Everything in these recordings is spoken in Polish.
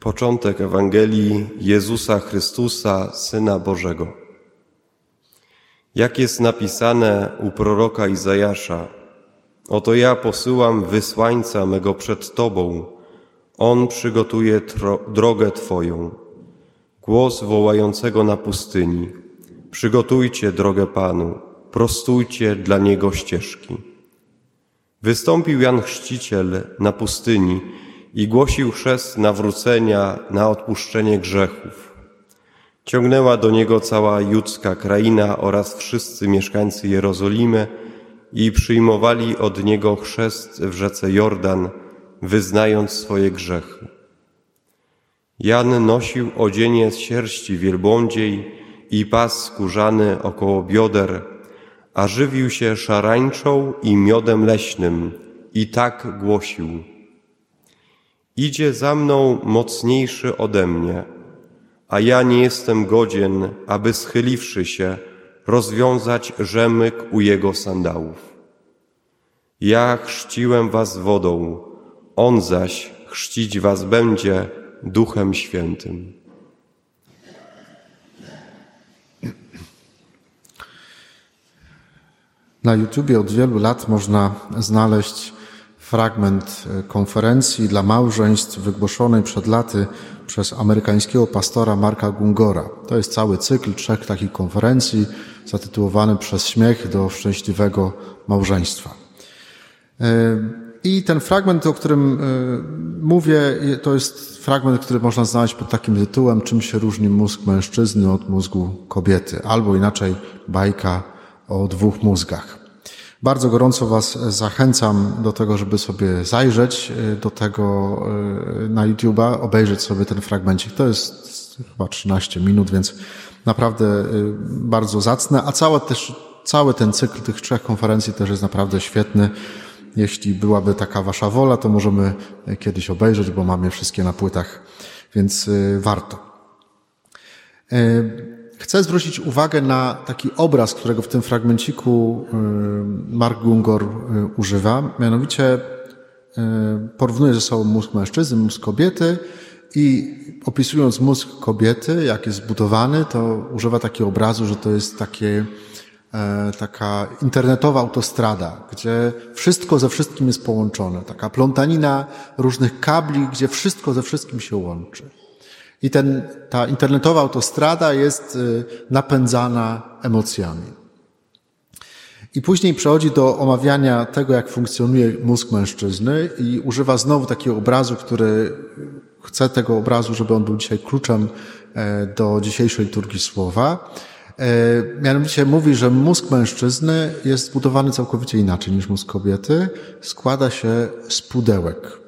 Początek Ewangelii Jezusa Chrystusa, Syna Bożego. Jak jest napisane u proroka Izajasza, oto ja posyłam wysłańca mego przed Tobą, On przygotuje drogę Twoją. Głos wołającego na pustyni, przygotujcie drogę Panu, prostujcie dla Niego ścieżki. Wystąpił Jan Chrzciciel na pustyni, i głosił chrzest nawrócenia na odpuszczenie grzechów. Ciągnęła do niego cała judzka kraina oraz wszyscy mieszkańcy Jerozolimy i przyjmowali od niego chrzest w rzece Jordan, wyznając swoje grzechy. Jan nosił odzienie z sierści wielbłądziej i pas skórzany około bioder, a żywił się szarańczą i miodem leśnym i tak głosił – Idzie za mną mocniejszy ode mnie, a ja nie jestem godzien, aby schyliwszy się, rozwiązać rzemyk u jego sandałów. Ja chrzciłem was wodą, on zaś chrzcić was będzie Duchem Świętym. Na YouTubie od wielu lat można znaleźć fragment e, konferencji dla małżeństw wygłoszonej przed laty przez amerykańskiego pastora Marka Gungora. To jest cały cykl trzech takich konferencji zatytułowany Przez śmiech do szczęśliwego małżeństwa. E, I ten fragment, o którym e, mówię, to jest fragment, który można znaleźć pod takim tytułem Czym się różni mózg mężczyzny od mózgu kobiety, albo inaczej bajka o dwóch mózgach. Bardzo gorąco Was zachęcam do tego, żeby sobie zajrzeć e, do tego e, na YouTube'a, obejrzeć sobie ten fragmencik. To jest chyba 13 minut, więc naprawdę e, bardzo zacne, a cały, też, cały ten cykl tych trzech konferencji też jest naprawdę świetny. Jeśli byłaby taka Wasza wola, to możemy kiedyś obejrzeć, bo mamy wszystkie na płytach, więc warto. Chcę zwrócić uwagę na taki obraz, którego w tym fragmenciku y, Mark Gungor y, używa. Mianowicie y, porównuje ze sobą mózg mężczyzny, mózg kobiety i opisując mózg kobiety, jak jest zbudowany, to używa takiego obrazu, że to jest takie, e, taka internetowa autostrada, gdzie wszystko ze wszystkim jest połączone. Taka plątanina różnych kabli, gdzie wszystko ze wszystkim się łączy. I ten, ta internetowa autostrada jest y, napędzana emocjami. I później przechodzi do omawiania tego, jak funkcjonuje mózg mężczyzny i używa znowu takiego obrazu, który chce tego obrazu, żeby on był dzisiaj kluczem e, do dzisiejszej liturgii słowa. E, mianowicie mówi, że mózg mężczyzny jest zbudowany całkowicie inaczej niż mózg kobiety. Składa się z pudełek.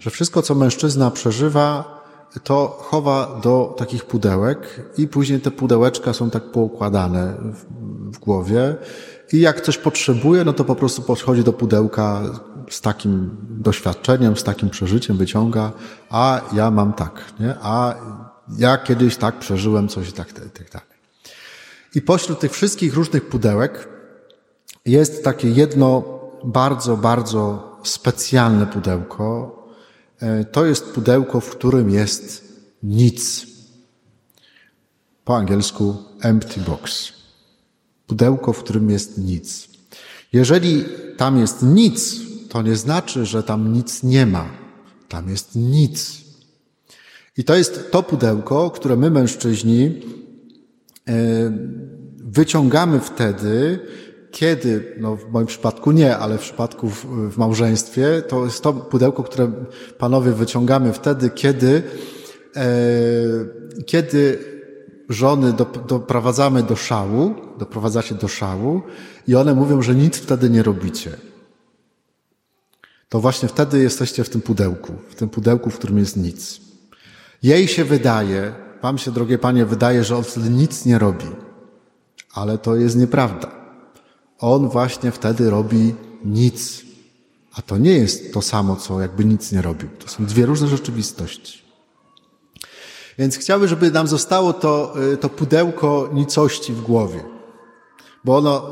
Że wszystko, co mężczyzna przeżywa, to chowa do takich pudełek i później te pudełeczka są tak poukładane w, w głowie i jak coś potrzebuje, no to po prostu podchodzi do pudełka z takim doświadczeniem, z takim przeżyciem, wyciąga, a ja mam tak, nie? a ja kiedyś tak przeżyłem coś i tak, tak, tak dalej. I pośród tych wszystkich różnych pudełek jest takie jedno bardzo, bardzo specjalne pudełko, to jest pudełko, w którym jest nic. Po angielsku empty box. Pudełko, w którym jest nic. Jeżeli tam jest nic, to nie znaczy, że tam nic nie ma. Tam jest nic. I to jest to pudełko, które my, mężczyźni, e, wyciągamy wtedy, kiedy, no w moim przypadku nie, ale w przypadku w, w, małżeństwie, to jest to pudełko, które panowie wyciągamy wtedy, kiedy, e, kiedy żony do, doprowadzamy do szału, doprowadzacie do szału i one mówią, że nic wtedy nie robicie. To właśnie wtedy jesteście w tym pudełku, w tym pudełku, w którym jest nic. Jej się wydaje, wam się, drogie panie, wydaje, że on wtedy nic nie robi. Ale to jest nieprawda on właśnie wtedy robi nic. A to nie jest to samo, co jakby nic nie robił. To są dwie różne rzeczywistości. Więc chciałbym, żeby nam zostało to, y, to pudełko nicości w głowie. Bo ono,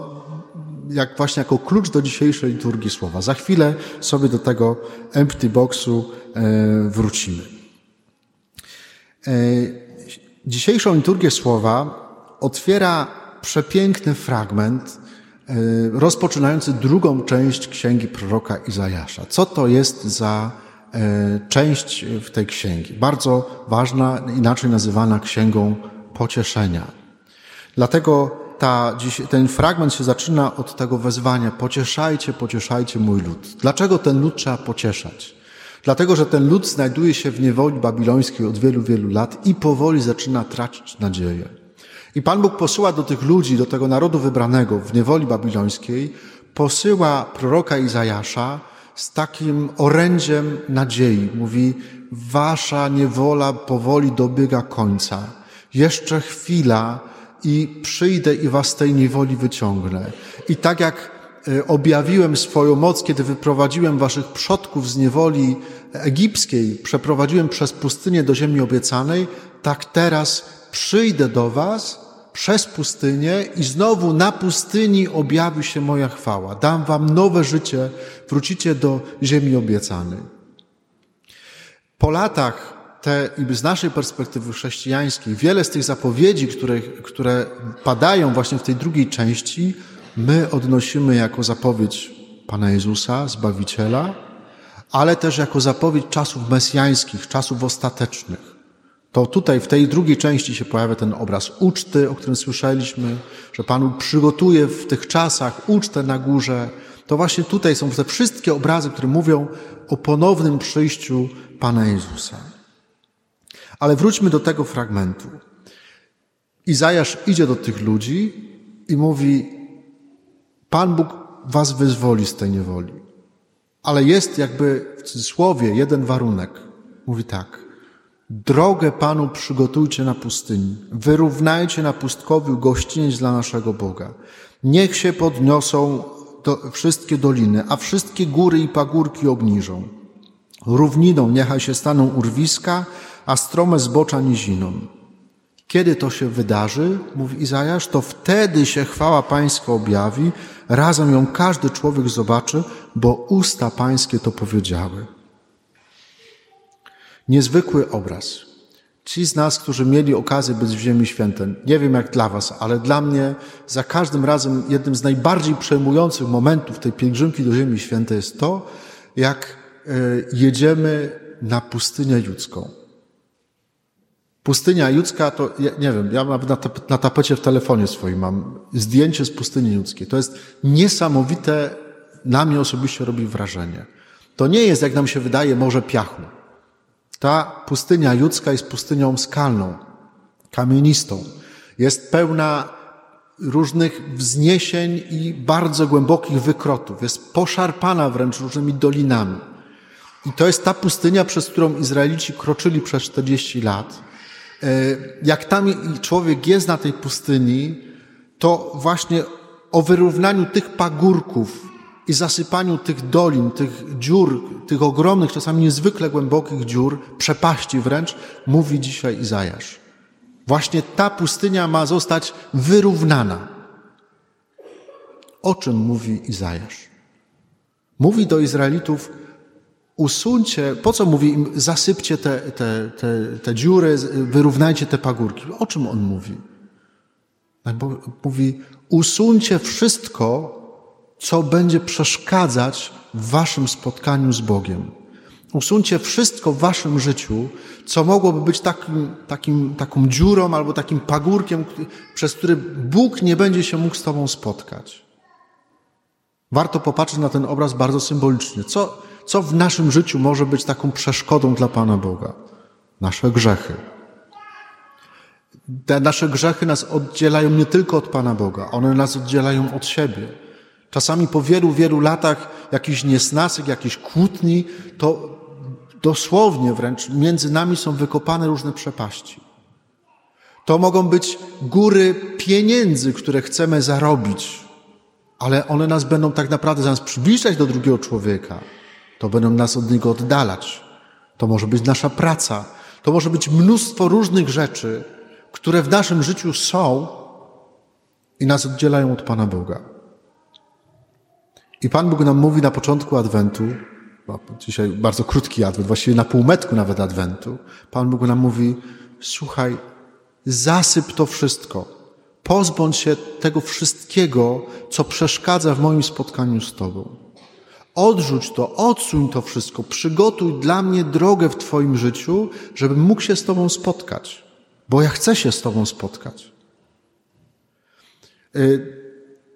jak właśnie jako klucz do dzisiejszej liturgii słowa. Za chwilę sobie do tego empty boxu y, wrócimy. Dzisiejszą liturgię słowa otwiera przepiękny fragment rozpoczynający drugą część księgi proroka Izajasza. Co to jest za e, część w tej księgi? Bardzo ważna, inaczej nazywana księgą pocieszenia. Dlatego ta, ten fragment się zaczyna od tego wezwania: pocieszajcie, pocieszajcie mój lud. Dlaczego ten lud trzeba pocieszać? Dlatego, że ten lud znajduje się w niewoli babilońskiej od wielu, wielu lat i powoli zaczyna tracić nadzieję. I Pan Bóg posyła do tych ludzi, do tego narodu wybranego w niewoli babilońskiej, posyła proroka Izajasza z takim orędziem nadziei. Mówi, wasza niewola powoli dobiega końca. Jeszcze chwila i przyjdę i was z tej niewoli wyciągnę. I tak jak e, objawiłem swoją moc, kiedy wyprowadziłem waszych przodków z niewoli egipskiej, przeprowadziłem przez pustynię do ziemi obiecanej, tak teraz przyjdę do was przez pustynię i znowu na pustyni objawi się moja chwała. Dam wam nowe życie, wrócicie do ziemi obiecanej. Po latach te, z naszej perspektywy chrześcijańskiej, wiele z tych zapowiedzi, które, które padają właśnie w tej drugiej części, my odnosimy jako zapowiedź Pana Jezusa, Zbawiciela, ale też jako zapowiedź czasów mesjańskich, czasów ostatecznych to tutaj w tej drugiej części się pojawia ten obraz uczty, o którym słyszeliśmy, że Pan przygotuje w tych czasach ucztę na górze. To właśnie tutaj są te wszystkie obrazy, które mówią o ponownym przyjściu Pana Jezusa. Ale wróćmy do tego fragmentu. Izajasz idzie do tych ludzi i mówi: Pan Bóg was wyzwoli z tej niewoli. Ale jest jakby w cudzysłowie jeden warunek. Mówi tak. Drogę Panu przygotujcie na pustyni, wyrównajcie na pustkowiu gościniec dla naszego Boga. Niech się podniosą do, wszystkie doliny, a wszystkie góry i pagórki obniżą. Równiną niechaj się staną urwiska, a strome zbocza niziną. Kiedy to się wydarzy, mówi Izajasz, to wtedy się chwała Pańska objawi, razem ją każdy człowiek zobaczy, bo usta Pańskie to powiedziały. Niezwykły obraz. Ci z nas, którzy mieli okazję być w Ziemi Świętej, nie wiem jak dla Was, ale dla mnie za każdym razem jednym z najbardziej przejmujących momentów tej pielgrzymki do Ziemi Świętej jest to, jak e, jedziemy na pustynię judzką. Pustynia judzka to, nie wiem, ja nawet na, na tapecie w telefonie swoim mam zdjęcie z pustyni judzkiej. To jest niesamowite, na mnie osobiście robi wrażenie. To nie jest, jak nam się wydaje, morze piachu. Ta pustynia judzka jest pustynią skalną, kamienistą. Jest pełna różnych wzniesień i bardzo głębokich wykrotów. Jest poszarpana wręcz różnymi dolinami. I to jest ta pustynia, przez którą Izraelici kroczyli przez 40 lat. E, jak tam człowiek jest na tej pustyni, to właśnie o wyrównaniu tych pagórków, i zasypaniu tych dolin, tych dziur, tych ogromnych, czasami niezwykle głębokich dziur, przepaści wręcz, mówi dzisiaj Izajasz. Właśnie ta pustynia ma zostać wyrównana. O czym mówi Izajasz? Mówi do Izraelitów, usuńcie, po co mówi im, zasypcie te, te, te, te dziury, wyrównajcie te pagórki. O czym on mówi? Mówi, usuńcie wszystko, co będzie przeszkadzać w waszym spotkaniu z Bogiem. Usuńcie wszystko w waszym życiu, co mogłoby być takim, takim, taką dziurą albo takim pagórkiem, przez który Bóg nie będzie się mógł z tobą spotkać. Warto popatrzeć na ten obraz bardzo symbolicznie. Co, co w naszym życiu może być taką przeszkodą dla Pana Boga? Nasze grzechy. Te nasze grzechy nas oddzielają nie tylko od Pana Boga, one nas oddzielają od siebie. Czasami po wielu, wielu latach jakichś niesnasek, jakichś kłótni, to dosłownie wręcz między nami są wykopane różne przepaści. To mogą być góry pieniędzy, które chcemy zarobić, ale one nas będą tak naprawdę zamiast przybliżać do drugiego człowieka, to będą nas od niego oddalać. To może być nasza praca, to może być mnóstwo różnych rzeczy, które w naszym życiu są i nas oddzielają od Pana Boga. I Pan Bóg nam mówi na początku Adwentu, dzisiaj bardzo krótki Adwent, właściwie na półmetku nawet Adwentu, Pan Bóg nam mówi, słuchaj, zasyp to wszystko. Pozbądź się tego wszystkiego, co przeszkadza w moim spotkaniu z Tobą. Odrzuć to, odsuń to wszystko, przygotuj dla mnie drogę w Twoim życiu, żebym mógł się z Tobą spotkać, bo ja chcę się z Tobą spotkać. Y,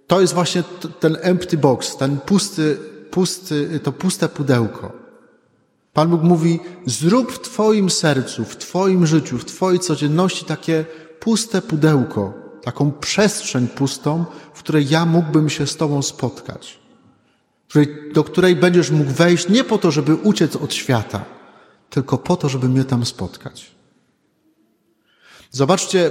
to jest właśnie ten empty box, ten pusty, pusty, to puste pudełko. Pan Bóg mówi: zrób w Twoim sercu, w Twoim życiu, w Twojej codzienności takie puste pudełko, taką przestrzeń pustą, w której ja mógłbym się z Tobą spotkać, do której będziesz mógł wejść nie po to, żeby uciec od świata, tylko po to, żeby mnie tam spotkać. Zobaczcie,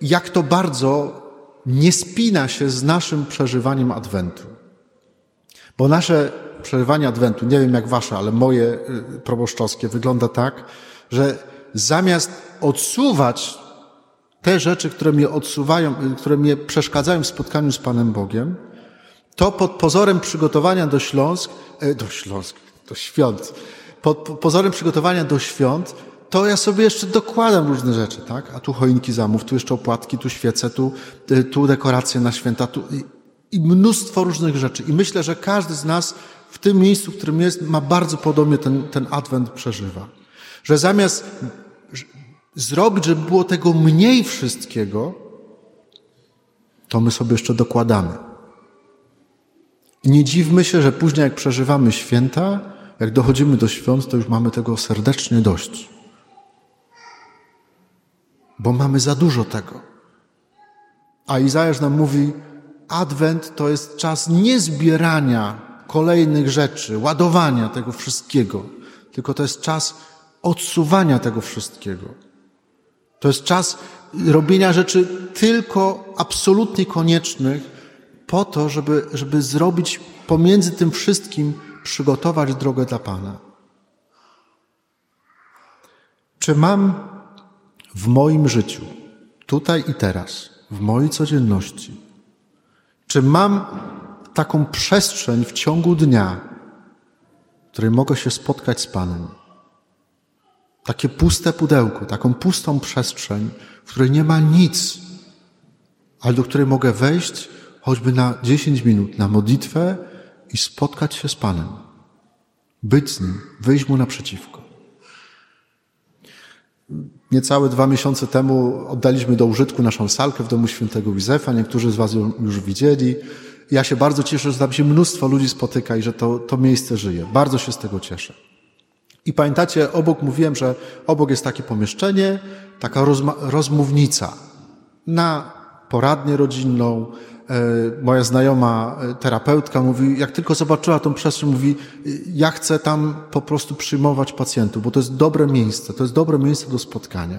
jak to bardzo nie spina się z naszym przeżywaniem Adwentu. Bo nasze przeżywanie Adwentu, nie wiem jak wasze, ale moje y, proboszczowskie wygląda tak, że zamiast odsuwać te rzeczy, które mnie odsuwają, y, które mnie przeszkadzają w spotkaniu z Panem Bogiem, to pod pozorem przygotowania do Śląsk, y, do Śląsk, do świąt, pod pozorem przygotowania do świąt, to ja sobie jeszcze dokładam różne rzeczy, tak? A tu choinki zamów, tu jeszcze opłatki, tu świece, tu, tu dekoracje na święta, tu i mnóstwo różnych rzeczy. I myślę, że każdy z nas w tym miejscu, w którym jest, ma bardzo podobnie ten, ten adwent przeżywa. Że zamiast zrobić, żeby było tego mniej wszystkiego, to my sobie jeszcze dokładamy. I nie dziwmy się, że później jak przeżywamy święta, jak dochodzimy do świąt, to już mamy tego serdecznie dość. Bo mamy za dużo tego. A Izajasz nam mówi, Adwent to jest czas niezbierania kolejnych rzeczy, ładowania tego wszystkiego, tylko to jest czas odsuwania tego wszystkiego. To jest czas robienia rzeczy tylko absolutnie koniecznych po to, żeby, żeby zrobić pomiędzy tym wszystkim, przygotować drogę dla Pana. Czy mam w moim życiu, tutaj i teraz, w mojej codzienności, czy mam taką przestrzeń w ciągu dnia, w której mogę się spotkać z Panem? Takie puste pudełko, taką pustą przestrzeń, w której nie ma nic, ale do której mogę wejść choćby na 10 minut na modlitwę i spotkać się z Panem. Być z Nim, wyjść Mu naprzeciwko. Niecałe dwa miesiące temu oddaliśmy do użytku naszą salkę w domu świętego Józefa. Niektórzy z Was ją już widzieli. Ja się bardzo cieszę, że tam się mnóstwo ludzi spotyka i że to, to miejsce żyje. Bardzo się z tego cieszę. I pamiętacie, obok mówiłem, że obok jest takie pomieszczenie, taka rozmównica na poradnię rodzinną, moja znajoma e, terapeutka mówi, jak tylko zobaczyła tą przestrzeń, mówi, ja chcę tam po prostu przyjmować pacjentów, bo to jest dobre miejsce, to jest dobre miejsce do spotkania.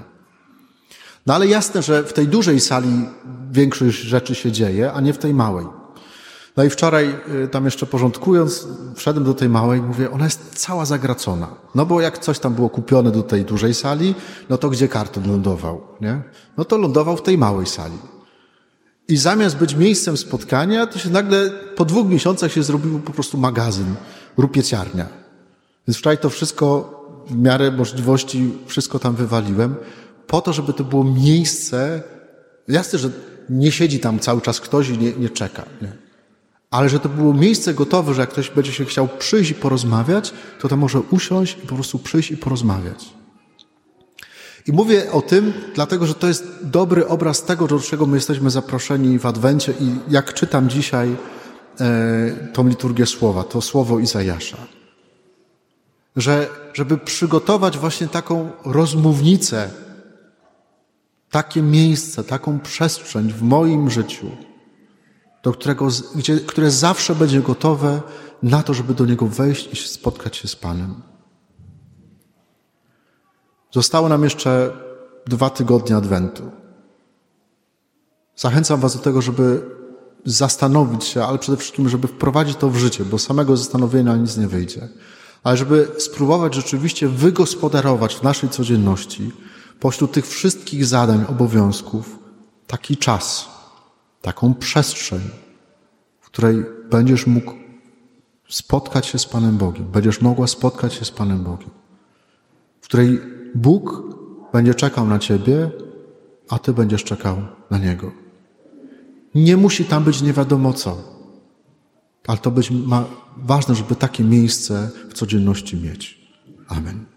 No ale jasne, że w tej dużej sali większość rzeczy się dzieje, a nie w tej małej. No i wczoraj e, tam jeszcze porządkując, wszedłem do tej małej i mówię, ona jest cała zagracona. No bo jak coś tam było kupione do tej dużej sali, no to gdzie karton lądował, nie? No to lądował w tej małej sali. I zamiast być miejscem spotkania, to się nagle po dwóch miesiącach się zrobiło po prostu magazyn, rupieciarnia. Więc wczoraj to wszystko w miarę możliwości, wszystko tam wywaliłem, po to, żeby to było miejsce, jasne, że nie siedzi tam cały czas ktoś i nie, nie czeka, nie? ale że to było miejsce gotowe, że jak ktoś będzie się chciał przyjść i porozmawiać, to tam może usiąść i po prostu przyjść i porozmawiać. I mówię o tym, dlatego że to jest dobry obraz tego, do czego my jesteśmy zaproszeni w Adwencie i jak czytam dzisiaj e, tą liturgię słowa, to słowo Izajasza. Że, żeby przygotować właśnie taką rozmównicę, takie miejsce, taką przestrzeń w moim życiu, do którego, gdzie, które zawsze będzie gotowe na to, żeby do niego wejść i spotkać się z Panem. Zostało nam jeszcze dwa tygodnie Adwentu. Zachęcam Was do tego, żeby zastanowić się, ale przede wszystkim, żeby wprowadzić to w życie, bo samego zastanowienia nic nie wyjdzie. Ale żeby spróbować rzeczywiście wygospodarować w naszej codzienności, pośród tych wszystkich zadań, obowiązków, taki czas, taką przestrzeń, w której będziesz mógł spotkać się z Panem Bogiem, będziesz mogła spotkać się z Panem Bogiem, w której Bóg będzie czekał na ciebie, a ty będziesz czekał na niego. Nie musi tam być nie wiadomo co, ale to być ma ważne, żeby takie miejsce w codzienności mieć. Amen.